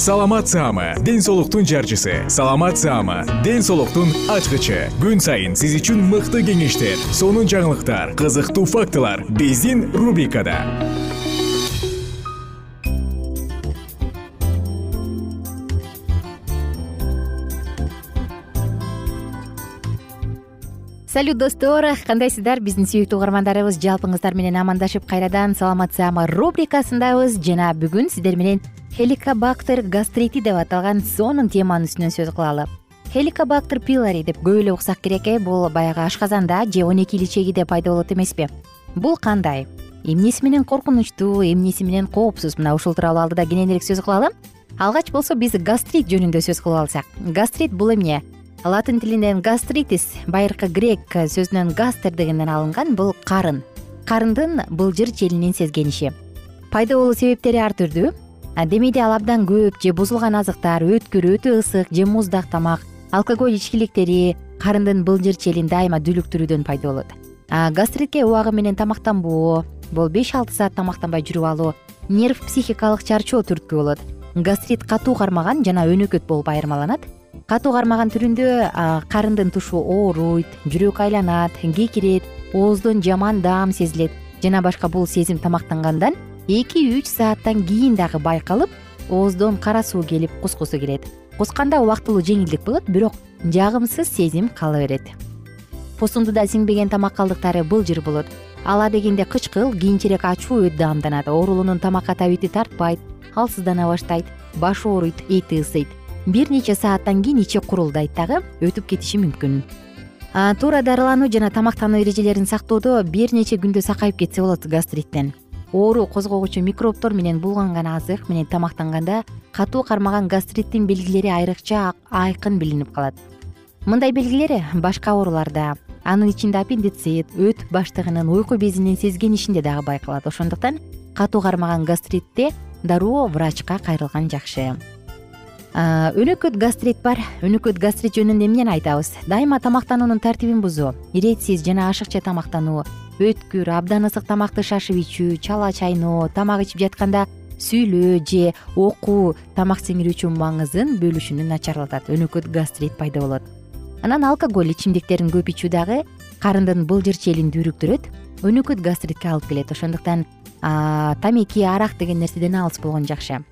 саламат саама ден соолуктун жарчысы. Саламат саама ден соолуктун ачкычы. Күн сайын сиз үчүн мыкты кеңештер сонун жаңылыктар кызыктуу фактылар биздин рубрикада. Салют достор кандайсыздар? Биздин сүйүктүү угармандарыбыз жалпыңыздар менен амандашып кайрадан саламат саама рубрикасындабыз. Жана бүгүн сиздер менен хеликобактер гастрити деп аталган сонун теманын үстүнөн сөз кылалы. Хеликобактер пилари деп көп эле уксак керек э бул баягы ашказанда же он эки ичегиде пайда болот эмеспи бул кандай? Эмнеси менен коркунучтуу эмнеси менен коопсуз? Мына ушул тууралуу алдыда кененирээк сөз кылалы. Алгач болсо биз гастрит жөнүндө сөз кылып алсак. Гастрит бул эмне? Латын тилинен гастритис байыркы грек сөзүнөн гастер дегенден алынган бул карын. Карындын былжыр челинин сезгениши. Пайда болуу себептери ар түрдүү демейде ал абдан көп же бузулган азыктар өткүр өтө ысык же муздак тамак алкоголь ичкиликтери карындын былжыр челин дайыма дүлүктүрүүдөн пайда болот. Гастритке убагы менен тамактанбоо бул беш алты саат тамактанбай жүрүп алуу нерв психикалык чарчоо түрткү болот. Гастрит катуу кармаган жана өнөкөт болуп айырмаланат. Катуу кармаган түрүндө карындын тушу ооруйт жүрөк айланат кекирет ооздон жаман даам сезилет жана башка бул сезим тамактангандан эки үч сааттан кийин дагы байкалып ооздон кара суу келип кускусу келет. Кусканда убактылуу жеңилдик болот бирок жагымсыз сезим кала берет. Посундуда сиңбеген тамак калдыктары былжыр болот. Ала дегенде кычкыл кийинчерээк ачуу өт даамданат. Оорулуунун тамакка табити тартпайт алсыздана баштайт башы ооруйт эти ысыйт. Бир нече сааттан кийин ичи курулдайт дагы өтүп кетиши мүмкүн. Туура дарылануу жана тамактануу эрежелерин сактоодо бир нече күндө сакайып кетсе болот гастриттен оору козгогучу микробтор менен булганган азык менен тамактанганда катуу кармаган гастриттин белгилери айрыкча айкын билинип калат. Мындай белгилер башка ооруларда анын ичинде аппендицит өт баштыгынын уйку безинин сезгенишинде дагы байкалат. Ошондуктан катуу кармаган гастритте дароо врачка кайрылган жакшы. Өнөкөт гастрит бар. Өнөкөт гастрит жөнүндө эмнени айтабыз? Дайыма тамактануунун тартибин бузуу. Иретсиз жана ашыкча тамактануу өткүр абдан ысык тамакты шашып ичүү чала чайноо тамак ичип жатканда сүйлөө же окуу тамак сиңирүүчү маңызын бөлүшүнү начарлатат. Өнөкөт гастрит пайда болот. Анан алкоголь ичимдиктерин көп ичүү дагы карындын былжыр челин дүүрүктүрөт өнөкөт гастритке алып келет. Ошондуктан тамеки арак деген нерседен алыс болгон жакшы.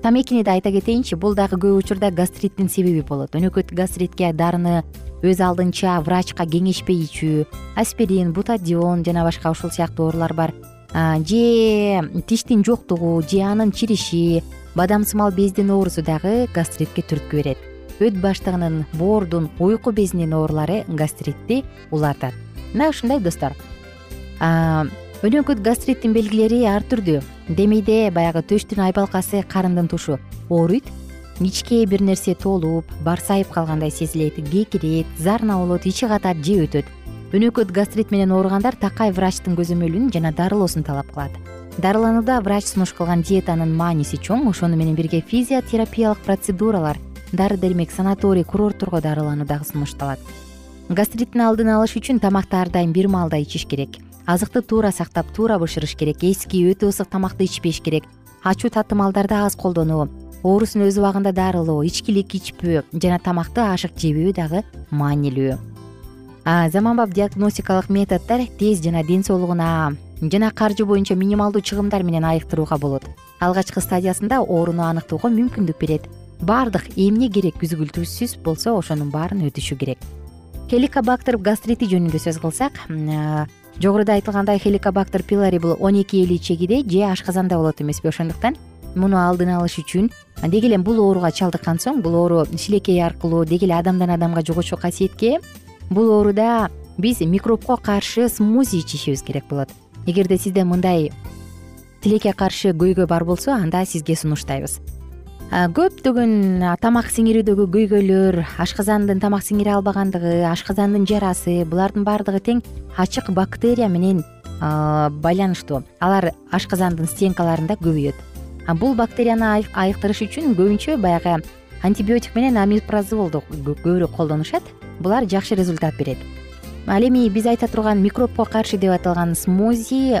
Тамекини да айта кетейинчи бул дагы көп учурда гастриттин себеби болот. Өнөкөт гастритке дарыны өз алдынча врачка кеңешпей ичүү аспирин бутадион жана башка ушул сыяктуу оорулар бар. Же тиштин жоктугу же анын чириши бадамсымал бездин оорусу дагы гастритке түрткү берет. Өт баштыгынын боордун уйку безинин оорулары гастритти улантат мына ушундай достор. Өнөкөт гастриттин белгилери ар түрдүү. Демейде баягы төштүн айбалкасы карындын тушу. Ооруйт ичке бир нерсе толуп барсайып калгандай сезилет кекирет зарына болот ичи катат же өтөт. Өнөкөт гастрит менен ооругандар такай врачтын көзөмөлүн жана дарылоосун талап кылат. Дарыланууда врач сунуш кылган диетанын мааниси чоң ошону менен бирге физиотерапиялык процедуралар дары дармек санаторий курортторго дарылануу дагы сунушталат. Гастриттин алдын алыш үчүн тамакты ар дайым бир маалда ичиш керек. Азыкты туура сактап туура бышырыш керек. Эски өтө ысык тамакты ичпеш керек. Ачуу татымалдарды аз колдонуу оорусун өз убагында дарылоо ичкилик ичпөө жана тамакты ашык жебөө дагы маанилүү. Заманбап диагностикалык методдор тез жана ден соолугуна жана каржы боюнча минималдуу чыгымдар менен айыктырууга болот. Алгачкы стадиясында ооруну аныктоого мүмкүндүк берет. Баардык эмне керек үзгүлтүүсүз болсо ошонун баарын өтүшү керек. Хеликобактер гастрити жөнүндө сөз кылсак жогоруда айтылгандай хеликобактер пилари бул он эки эли чегиде же ашказанда болот эмеспи ошондуктан. Муну алдын алыш үчүн деги эле бул ооруга чалдыккан соң бул оору шилекей аркылуу деги эле адамдан адамга жугуучу касиетке бул ооруда биз микробко каршы смузи ичишибиз керек болот. Эгерде сизде мындай тилекке каршы көйгөй бар болсо анда сизге сунуштайбыз. Көптөгөн тамак сиңирүүдөгү көйгөйлөр ашказандын тамак сиңире албагандыгы ашказандын жарасы булардын баардыгы тең ачык бактерия менен байланыштуу. Алар ашказандын стенкаларында көбөйөт бул бактерияны айыктырыш үчүн көбүнчө баягы антибиотик менен амипразолду көбүрөөк колдонушат. Булар жакшы результат берет. Ал эми биз айта турган микробко каршы деп аталган смузи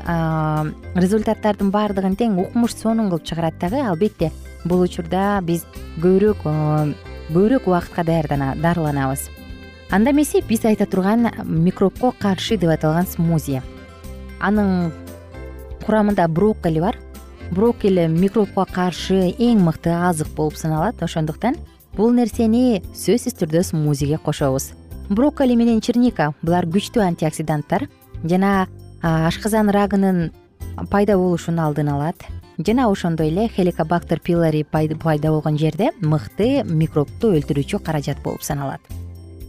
результаттардын баардыгын тең укмуш сонун кылып чыгарат дагы албетте бул учурда биз көбүрөөк көбүрөөк убакытка дарыланабыз. Анда эмесе биз айта турган микробко каршы деп аталган смузи. Анын курамында брокколи бар брокколи микробко каршы эң мыкты азык болуп саналат ошондуктан бул нерсени сөзсүз түрдө смузиге кошобуз. Брокколи менен черника булар күчтүү антиоксиданттар жана ашказан рагынын пайда болушунун алдын алат. Жана ошондой эле хеликобактер пилари пайда болгон жерде мыкты микробду өлтүрүүчү каражат болуп саналат.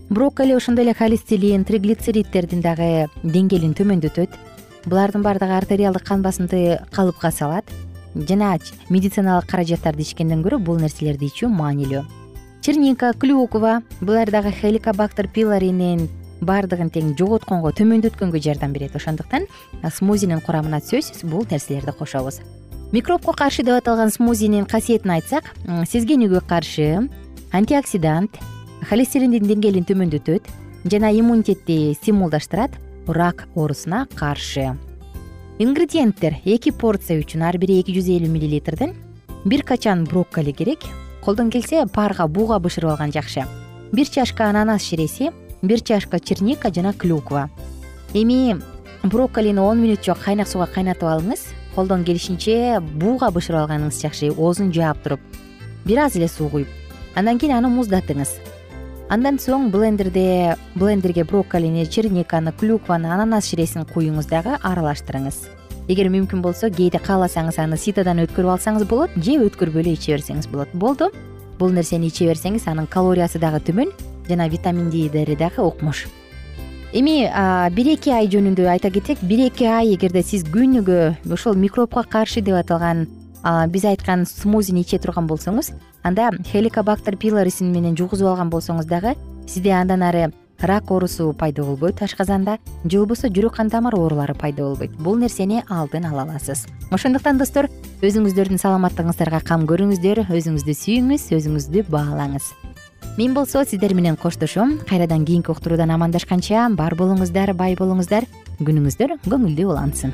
Брокколи ошондой эле холестелин триглицеридтердин дагы деңгээлин төмөндөтөт. Булардын баардыгы артериалдык кан басымды калыпка салат жана медициналык каражаттарды ичкенден көрө бул нерселерди ичүү маанилүү. Черника клюква булар дагы хеликобактер пиларинин баардыгын тең жоготконго төмөндөткөнгө жардам берет. Ошондуктан смузинин курамына сөзсүз бул нерселерди кошобуз. Микробко каршы деп аталган смузинин касиетин айтсак сезгенүүгө каршы? Антиоксидант холестериндин деңгээлин төмөндөтөт жана иммунитетти стимулдаштырат рак оорусуна каршы ингредиенттер эки порция үчүн ар бири эки жүз элүү миллилитрден бир качан брокколи керек. Колдон келсе парга бууга бышырып алган жакшы. Бир чашка ананас ширеси бир чашка черника жана клюква. Эми брокколини он мүнөт жок кайнак сууга кайнатып алыңыз. Колдон келишинче бууга бышырып алганыңыз жакшы оозун жаап туруп. Бир аз эле суу куюп. Андан кийин аны муздатыңыз андан соң блендерде блендерге брокколини черниканы клюкваны ананас ширесин куюңуз дагы аралаштырыңыз. Эгер мүмкүн болсо кээде кааласаңыз аны ситодан өткөрүп алсаңыз болот же өткөрбөй эле иче берсеңиз болот. Болду. Бул нерсени иче берсеңиз анын калориясы дагы төмөн жана витаминдери дагы укмуш эми бир эки ай жөнүндө айта кетсек бир эки ай эгерде сиз күнүгө ушул микробко каршы деп аталган биз айткан смузини иче турган болсоңуз анда хеликобактер пилорисин менен жугузуп алган болсоңуз дагы сизде андан ары рак оорусу пайда болбойт ашказанда же болбосо жүрөк кан тамыр оорулары пайда болбойт. Бул нерсени алдын ала аласыз. Ошондуктан достор өзүңүздөрдүн саламаттыгыңыздарга кам көрүңүздөр өзүңүздү сүйүңүз өзүңүздү баалаңыз. Мен болсо сиздер менен коштошом кайрадан кийинки уктуруудан амандашканча бар болуңуздар бай болуңуздар күнүңүздөр көңүлдүү улансын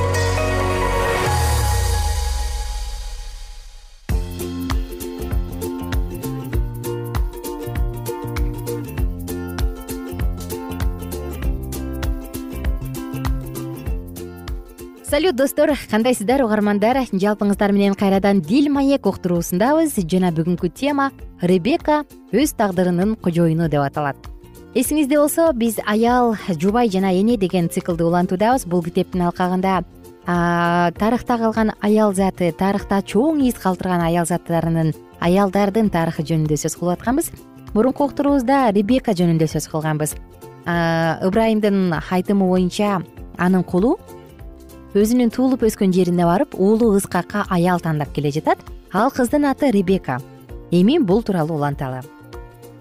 салют достор. Кандайсыздар угармандар? Жалпыңыздар менен кайрадан дил маек уктуруусундабыз. Жана бүгүнкү тема ребека өз тагдырынын кожоюну деп аталат. Эсиңизде болсо биз аял жубай жана эне деген циклды улантуудабыз. Бул китептин алкагында тарыхта калган аял заты тарыхта чоң из калтырган аял заттарынын аялдардын тарыхы жөнүндө сөз кылып атканбыз. Мурунку уктуруубузда ребека жөнүндө сөз кылганбыз. Ыбрайымдын айтымы боюнча анын кулу өзүнүн туулуп өскөн жерине барып уулу ыскакка аял тандап келе жатат. Ал кыздын аты ребека эми бул тууралуу уланталы.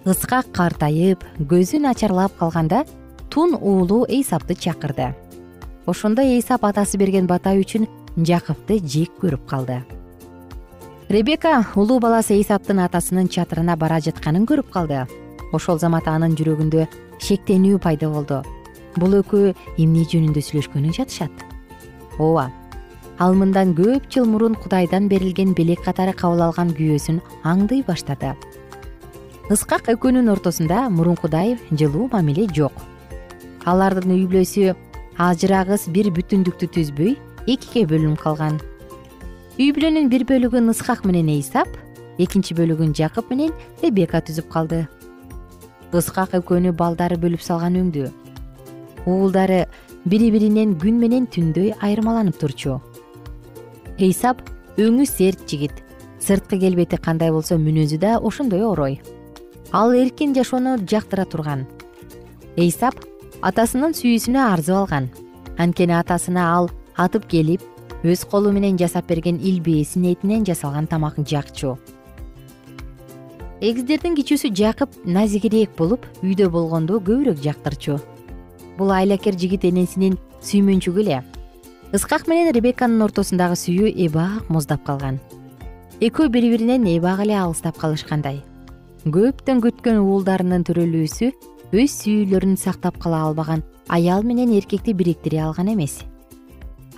Ыскак картайып көзү начарлап калганда тун уулу эйсапты чакырды. Ошондо эйсап атасы берген бата үчүн жакыпты жек көрүп калды. Ребека улуу баласы эйсаптын атасынын чатырына бара жатканын көрүп калды. Ошол замат анын жүрөгүндө шектенүү пайда болду. Бул экөө эмне жөнүндө сүйлөшкөнү жатышат ооба. Ал мындан көп жыл мурун кудайдан берилген белек катары кабыл алган күйөөсүн аңдый баштады. Ыскак экөөнүн ортосунда мурункудай жылуу мамиле жок. Алардын үй бүлөсү ажырагыс бир бүтүндүктү түзбөй экиге бөлүнүп калган. Үй бүлөнүн бир бөлүгүн ыскак менен эйсап экинчи бөлүгүн жакып менен ребека түзүп калды. Ыскак экөөнү балдары бөлүп салган өңдүү. Уулдары бири биринен күн менен түндөй айырмаланып турчу. Эйсап өңү серт жигит. Сырткы келбети кандай болсо мүнөзү да ошондой орой. Ал эркин жашоону жактыра турган. Эйсап атасынын сүйүүсүнө арзып алган. Анткени атасына ал атып келип өз колу менен жасап берген илбээсин этинен жасалган тамак жакчу эгиздердин кичүүсү жакып назигирээк болуп үйдө болгонду көбүрөөк жактырчу бул айлакер жигит энесинин сүймөнчүгү эле. Ыскак менен ребеканын ортосундагы сүйүү эбак муздап калган. Экөө бири биринен эбак эле алыстап калышкандай. Көптөн күткөн уулдарынын төрөлүүсү өз сүйүүлөрүн сактап кала албаган аял менен эркекти бириктире алган эмес.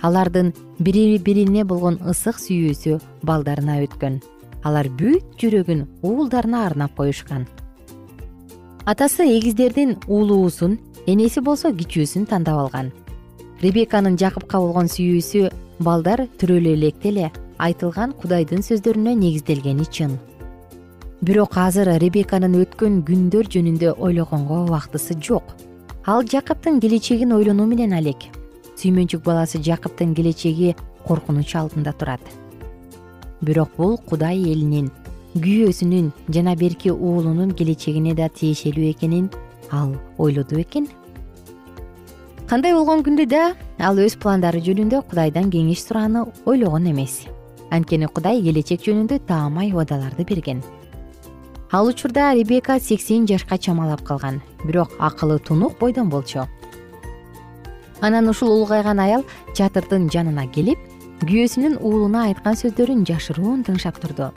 Алардын бири бирине болгон ысык сүйүүсү балдарына өткөн. Алар бүт жүрөгүн уулдарына арнап коюшкан. Атасы эгиздердин улуусун энеси болсо кичүүсүн тандап алган. Ребеканын жакыпка болгон сүйүүсү балдар төрөлө электе эле айтылган кудайдын сөздөрүнө негизделгени чын. Бирок азыр ребеканын өткөн күндөр жөнүндө ойлогонго убактысы жок. Ал жакыптын келечегин ойлонуу менен алек. Сүймөнчүк баласы жакыптын келечеги коркунуч алдында турат. Бирок бул кудай элинин күйөөсүнүн жана берки уулунун келечегине да тиешелүү экенин ал ойлоду бекен кандай болгон күндө да ал өз пландары жөнүндө кудайдан кеңеш сурааны ойлогон эмес. Анткени кудай келечек жөнүндө таамай убадаларды берген. Ал учурда ребека сексен жашка чамалап калган бирок акылы тунук бойдон болчу. Анан ушул улгайган аял чатырдын жанына келип күйөөсүнүн уулуна айткан сөздөрүн жашыруун тыңшап турду.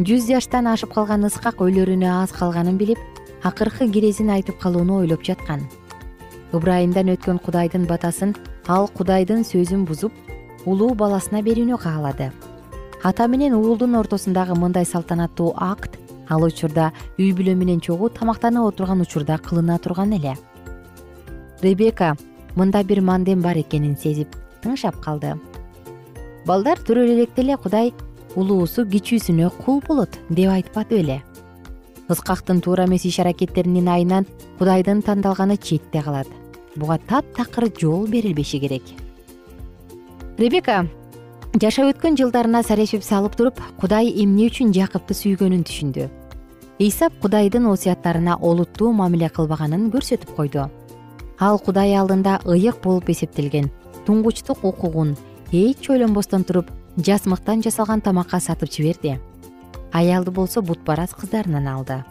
Жүз жаштан ашып калган ыскак өлөрүнө аз калганын билип акыркы кирезин айтып калууну ойлоп жаткан. Ыбрайымдан өткөн кудайдын батасын ал кудайдын сөзүн бузуп улуу баласына берүүнү каалады. Ата менен уулдун ортосундагы мындай салтанаттуу акт ал учурда үй бүлө менен чогуу тамактанып отурган учурда кылына турган эле. Ребека мында бир мандем бар экенин сезип тыңшап калды. Балдар төрөлө электе эле кудай улуусу кичүүсүнө кул болот деп айтпады беле ыскактын туура эмес иш аракеттеринин айынан кудайдын тандалганы четте калат. Буга таптакыр жол берилбеши керек. Ребека жашап өткөн жылдарына сарешип салып туруп кудай эмне үчүн жакыпты сүйгөнүн түшүндү? Исап кудайдын осуяттарына олуттуу мамиле кылбаганын көрсөтүп койду. Ал кудай алдында ыйык болуп эсептелген туңгучтук укугун эч ойлонбостон туруп жасмыктан жасалган тамакка сатып жиберди аялды болсо бутпарас кыздарынан алды.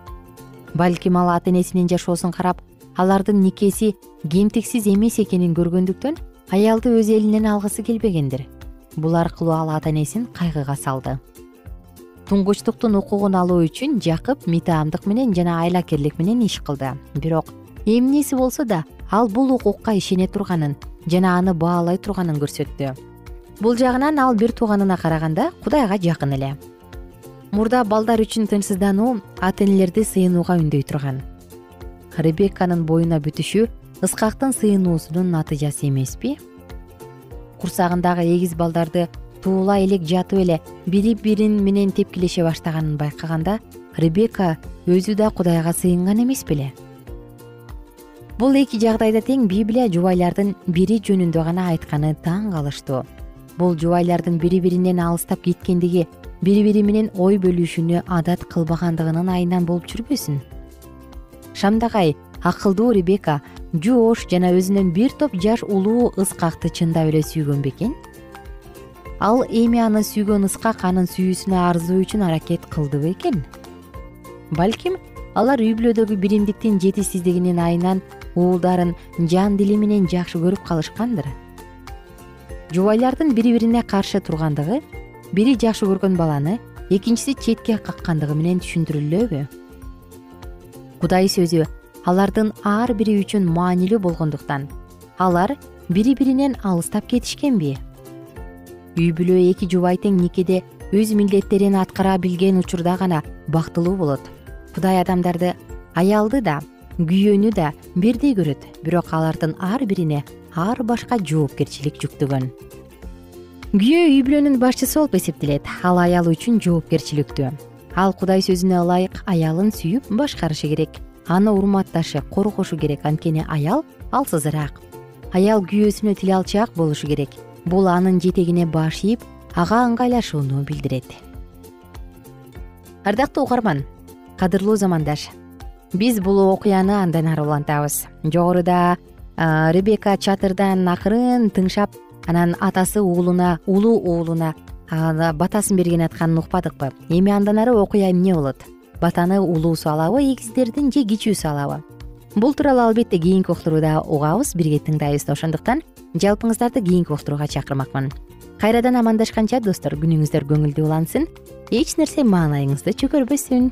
Балким ал ата энесинин жашоосун карап алардын никеси кемтиксиз эмес экенин көргөндүктөн аялды өз элинен алгысы келбегендир. Бул аркылуу ал ата энесин кайгыга салды. Туңгучтуктун укугун алуу үчүн жакып митаамдык менен жана айлакерлик менен иш кылды. Бирок эмнеси болсо да ал бул укукка ишене турганын жана аны баалай турганын көрсөттү. Бул жагынан ал бир тууганына караганда кудайга жакын эле мурда балдар үчүн тынчсыздануу ата энелерди сыйынууга үндөй турган. Ребекканын боюна бүтүшү ыскактын сыйынуусунун натыйжасы эмеспи? Курсагындагы эгиз балдарды туулай элек жатып эле бири бирин менен тепкилеше баштаганын байкаганда ребека өзү да кудайга сыйынган эмес беле. Бул эки жагдайда тең библия жубайлардын бири жөнүндө гана айтканы таң калыштуу. Бул жубайлардын бири биринен алыстап кеткендиги бири бири менен ой бөлүшүүнү адат кылбагандыгынын айынан болуп жүрбөсүн. Шамдагай акылдуу ребека жоош жана өзүнөн бир топ жаш улуу ыскакты чындап эле сүйгөн бекен ал эми аны сүйгөн ыскак анын сүйүүсүнө арзуу үчүн аракет кылдыбы экен? Балким алар үй бүлөдөгү биримдиктин жетишсиздигинин айынан уулдарын жан дили менен жакшы көрүп калышкандыр. Жубайлардын бири бирине каршы тургандыгы бири жакшы көргөн баланы экинчиси четке каккандыгы менен түшүндүрүлөбү кудай сөзү алардын ар бири үчүн маанилүү болгондуктан алар бири биринен алыстап кетишкенби. Үй бүлө эки жубай тең никеде өз милдеттерин аткара билген учурда гана бактылуу болот. Кудай адамдарды аялды да күйөөнү да бирдей көрөт бирок алардын ар бирине ар башка жоопкерчилик жүктөгөн күйөө үй бүлөнүн башчысы болуп эсептелет. Ал аялы үчүн жоопкерчиликтүү. Ал кудай сөзүнө ылайык аялын сүйүп башкарышы керек. Аны урматташы коргошу керек. Анткени аял алсызыраак. Аял күйөөсүнө тил алчаак болушу керек. Бул анын жетегине баш ийип ага ыңгайлашууну билдирет. Ардактуу угарман кадырлуу замандаш биз бул окуяны андан ары улантабыз. Жогоруда ребека чатырдан акырын тыңшап анан атасы уулуна улуу уулуна батасын берген атканын укпадыкпы эми андан ары окуя эмне болот? Батаны улуусу алабы эгиздердин же кичүүсү алабы бул тууралуу албетте кийинки уктурууда угабыз бирге тыңдайбыз да. Ошондуктан жалпыңыздарды кийинки уктурууга чакырмакмын. Кайрадан амандашканча достор күнүңүздөр көңүлдүү улансын. Эч нерсе маанайыңызды чөгөрбөсүн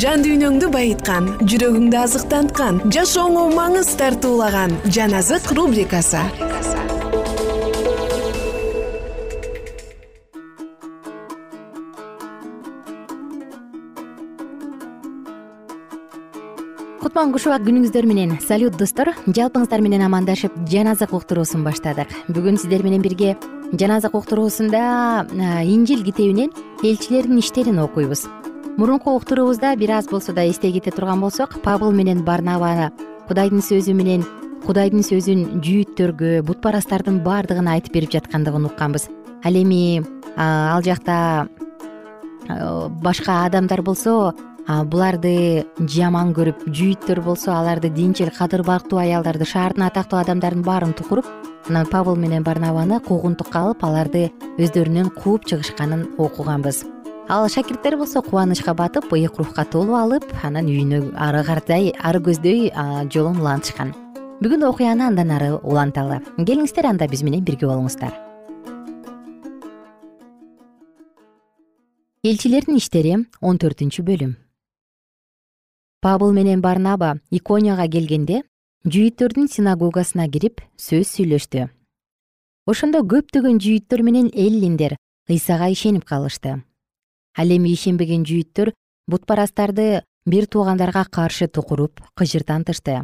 жан дүйнөңдү байыткан жүрөгүңдү азыктанткан жашооңо маңыз тартуулаган жан азык рубрикасы. Кутман кушубак күнүңүздөр менен салют достор. Жалпыңыздар менен амандашып жан азык уктуруусун баштадык. Бүгүн сиздер менен бирге жан азык уктуруусунда инжил китебинен элчилердин иштерин окуйбуз мурунку уктуруубузда бир аз болсо да эстей кете турган болсок пабыл менен барнабаны кудайдын сөзү менен кудайдын сөзүн жүйүттөргө бутпарастардын баардыгына айтып берип жаткандыгын укканбыз. Ал эми ал жакта башка адамдар болсо буларды жаман көрүп жүйүттөр болсо аларды динчил кадыр барктуу аялдарды шаардын атактуу адамдарын баарын тукуруп анан пабыл менен барнабаны куугунтукка алып аларды өздөрүнөн кууп чыгышканын окуганбыз ал шакирттер болсо кубанычка батып ыйык рухка толуп алып анан үйүнө ары кардай ары көздөй жолун улантышкан. Бүгүн окуяны андан ары уланталы. Келиңиздер анда биз менен бирге болуңуздар. Элчилердин иштери он төртүнчү бөлүм. Пабыл менен барнаба иконияга келгенде жүйүттөрдүн синагогасына кирип сөз сүйлөштү. Ошондо көптөгөн жүйүттөр менен эллиндер ыйсага ишенип калышты ал эми ишенбеген жүйүттөр бутпарастарды бир туугандарга каршы тукуруп кыжыртантышты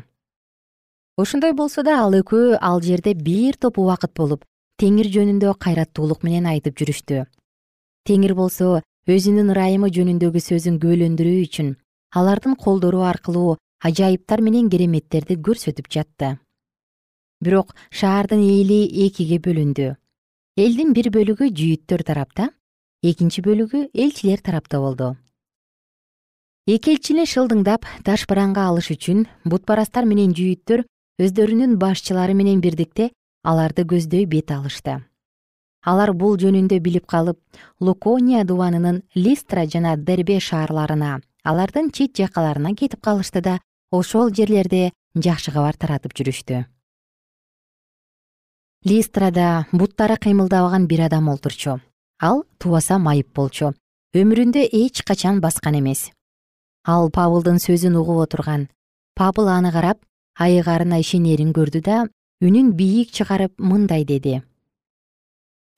ошондой болсо да ал экөө ал жерде бир топ убакыт болуп теңир жөнүндө кайраттуулук менен айтып жүрүштү. Теңир болсо өзүнүн ырайымы жөнүндөгү сөзүн күбөлөндүрүү үчүн алардын колдору аркылуу ажайыптар менен кереметтерди көрсөтүп жатты. Бирок шаардын эли экиге бөлүндү. Элдин бир бөлүгү жүйүттөр тарапта экинчи бөлүгү элчилер тарапта болду. Эки элчини шылдыңдап ташбаранга алыш үчүн бутпарастар менен жүйүттөр өздөрүнүн башчылары менен бирдикте аларды көздөй бет алышты. Алар бул жөнүндө билип калып лукония дубанынын листра жана дербе шаарларына алардын чет жакаларына кетип калышты да ошол жерлерде жакшы кабар таратып жүрүштү. Листрада буттары кыймылдабаган бир адам олтурчу ал тубаса майып болчу. Өмүрүндө эч качан баскан эмес. Ал пабылдын сөзүн угуп отурган. Пабыл аны карап айыгарына ишенерин көрдү да үнүн бийик чыгарып мындай деди.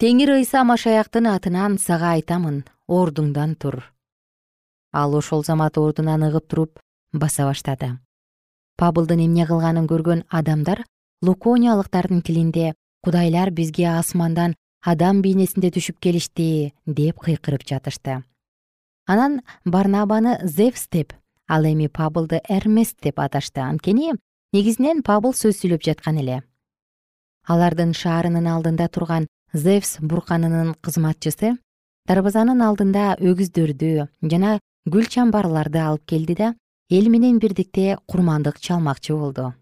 Теңир ыйса машаяктын атынан сага айтамын ордуңдан тур ал ошол замат ордунан ыгып туруп баса баштады. Пабылдын эмне кылганын көргөн адамдар лукониялыктардын тилинде кудайлар бизге асмандан адам бейнесинде түшүп келишти деп кыйкырып жатышты. Анан барнабаны зевс деп ал эми пабылды эрмес деп аташты. Анткени негизинен пабыл сөз сүйлөп жаткан эле. Алардын шаарынын алдында турган зевс бурканынын кызматчысы дарбазанын алдында өгүздөрдү жана гүл чамбарларды алып келди да эл менен бирдикте курмандык чалмакчы болду.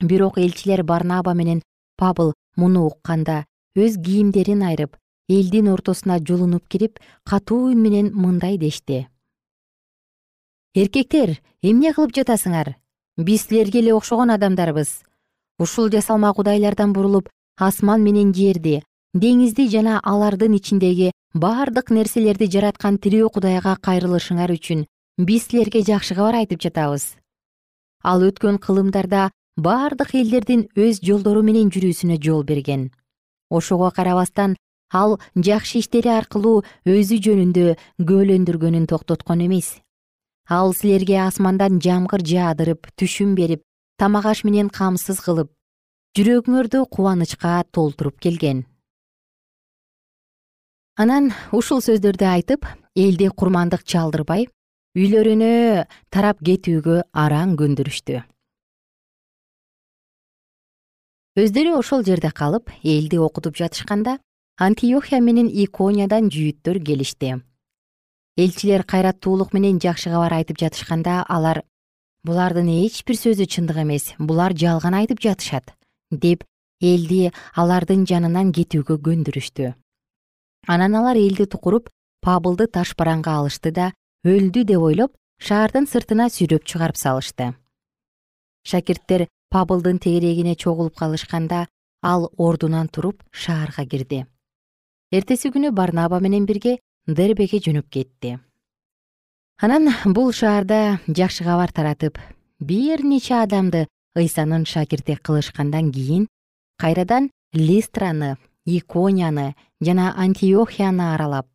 Бирок элчилер барнаба менен пабыл муну укканда өз кийимдерин айрып элдин ортосуна жулунуп кирип катуу үн менен мындай дешти. Эркектер эмне кылып жатасыңар? Биз силерге эле окшогон адамдарбыз. Ушул жасалма кудайлардан бурулуп асман менен жерди деңизди жана алардын ичиндеги бардык нерселерди жараткан тирүү кудайга кайрылышыңар үчүн биз силерге жакшы кабар айтып жатабыз. Ал өткөн кылымдарда бардык элдердин өз жолдору менен жүрүүсүнө жол берген ошого карабастан ал жакшы иштери аркылуу өзү жөнүндө күбөлөндүргөнүн токтоткон эмес. Ал силерге асмандан жамгыр жаадырып түшүм берип тамак аш менен камсыз кылып жүрөгүңөрдү кубанычка толтуруп келген. Анан ушул сөздөрдү айтып элди курмандык чалдырбай үйлөрүнө тарап кетүүгө араң көндүрүштү өздөрү ошол жерде калып элди окутуп жатышканда антиохия менен икониядан жүйүттөр келишти. Элчилер кайраттуулук менен жакшы кабар айтып жатышканда алар булардын эч бир сөзү чындык эмес булар жалган айтып жатышат деп элди алардын жанынан кетүүгө көндүрүштү. Анан алар элди тукуруп пабылды таш бараңга алышты да өлдү деп ойлоп шаардын сыртына сүйрөп чыгарып салышты. Шакирттер пабылдын тегерегине чогулуп калышканда ал ордунан туруп шаарга кирди. Эртеси күнү барнаба менен бирге дербеге жөнөп кетти. Анан бул шаарда жакшы кабар таратып бир нече адамды ыйсанын шакирти кылышкандан кийин кайрадан листраны иконияны жана антиохияны аралап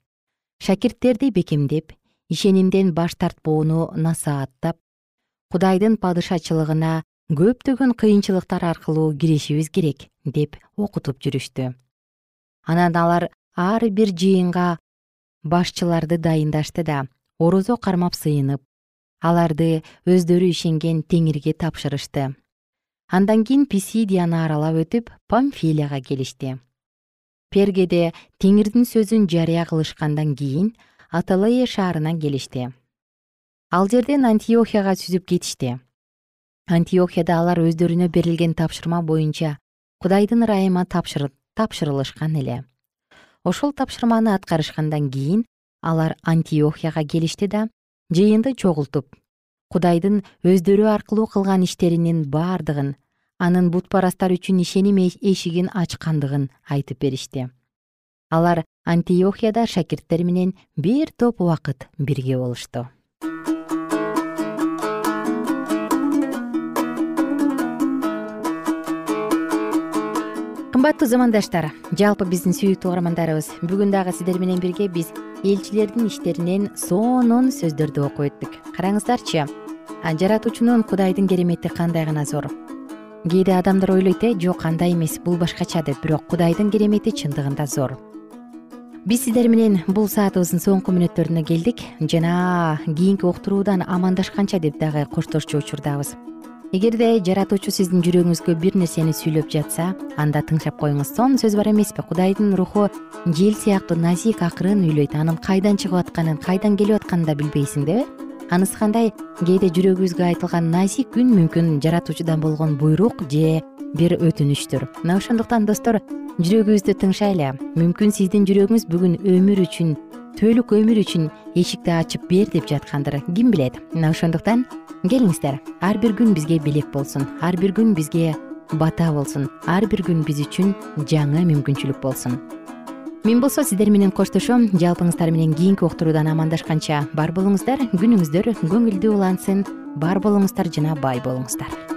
шакирттерди бекемдеп ишенимден баш тартпоону насааттап кудайдын падышачылыгына көптөгөн кыйынчылыктар аркылуу киришибиз керек деп окутуп жүрүштү. Анан алар ар бир жыйынга башчыларды дайындашты да орозо кармап сыйынып аларды өздөрү ишенген теңирге тапшырышты. Андан кийин писидияны аралап өтүп памфилияга келишти. Пергеде теңирдин сөзүн жарыя кылышкандан кийин аталыя шаарына келишти. Ал жерден антиохияга сүзүп кетишти антиохияда алар өздөрүнө берилген тапшырма боюнча кудайдын ырайыма тапшырылышкан эле. Ошол тапшырманы аткарышкандан кийин алар антиохияга келишти да жыйынды чогултуп кудайдын өздөрү аркылуу кылган иштеринин бардыгын анын бутпарастар үчүн ишеним эшигин ачкандыгын айтып беришти. Алар антиохияда шакирттер менен бир топ убакыт бирге болушту кымбаттуу замандаштар жалпы биздин сүйүктүү угармандарыбыз бүгүн дагы сиздер менен бирге биз элчилердин иштеринен сонун сөздөрдү окуп өттүк. Караңыздарчы жаратуучунун кудайдын керемети кандай гана зор? Кээде адамдар ойлойт э жок андай эмес бул башкача деп бирок кудайдын керемети чындыгында зор. Биз сиздер менен бул саатыбыздын соңку мүнөттөрүнө келдик. Жана кийинки уктуруудан амандашканча деп дагы коштошчу учурдабыз эгерде жаратуучу сиздин жүрөгүңүзгө бир нерсени сүйлөп жатса анда тыңшап коюңуз. Сонун сөз бар эмеспи? Кудайдын руху жел сыяктуу назик акырын үйлөйт. Анын кайдан чыгып атканын кайдан келип атканын да билбейсиң деби анысы кандай? Кээде жүрөгүбүзгө айтылган назик үн мүмкүн жаратуучудан болгон буйрук же бир өтүнүчтүр мына ошондуктан достор жүрөгүбүздү тыңшайлы мүмкүн сиздин жүрөгүңүз бүгүн өмүр үчүн түбөлүк өмүр үчүн эшикти ачып бер деп жаткандыр. Ким билет? Мына ошондуктан келиңиздер. Ар бир күн бизге белек болсун ар бир күн бизге бата болсун ар бир күн биз үчүн жаңы мүмкүнчүлүк болсун. Мен болсо сиздер менен коштошом жалпыңыздар менен кийинки уктуруудан амандашканча бар болуңуздар күнүңүздөр көңүлдүү улансын бар болуңуздар жана бай болуңуздар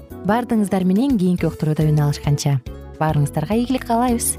баардыгыңыздар менен кийинки уктурууда үн алышканча. Баарыңыздарга ийгилик каалайбыз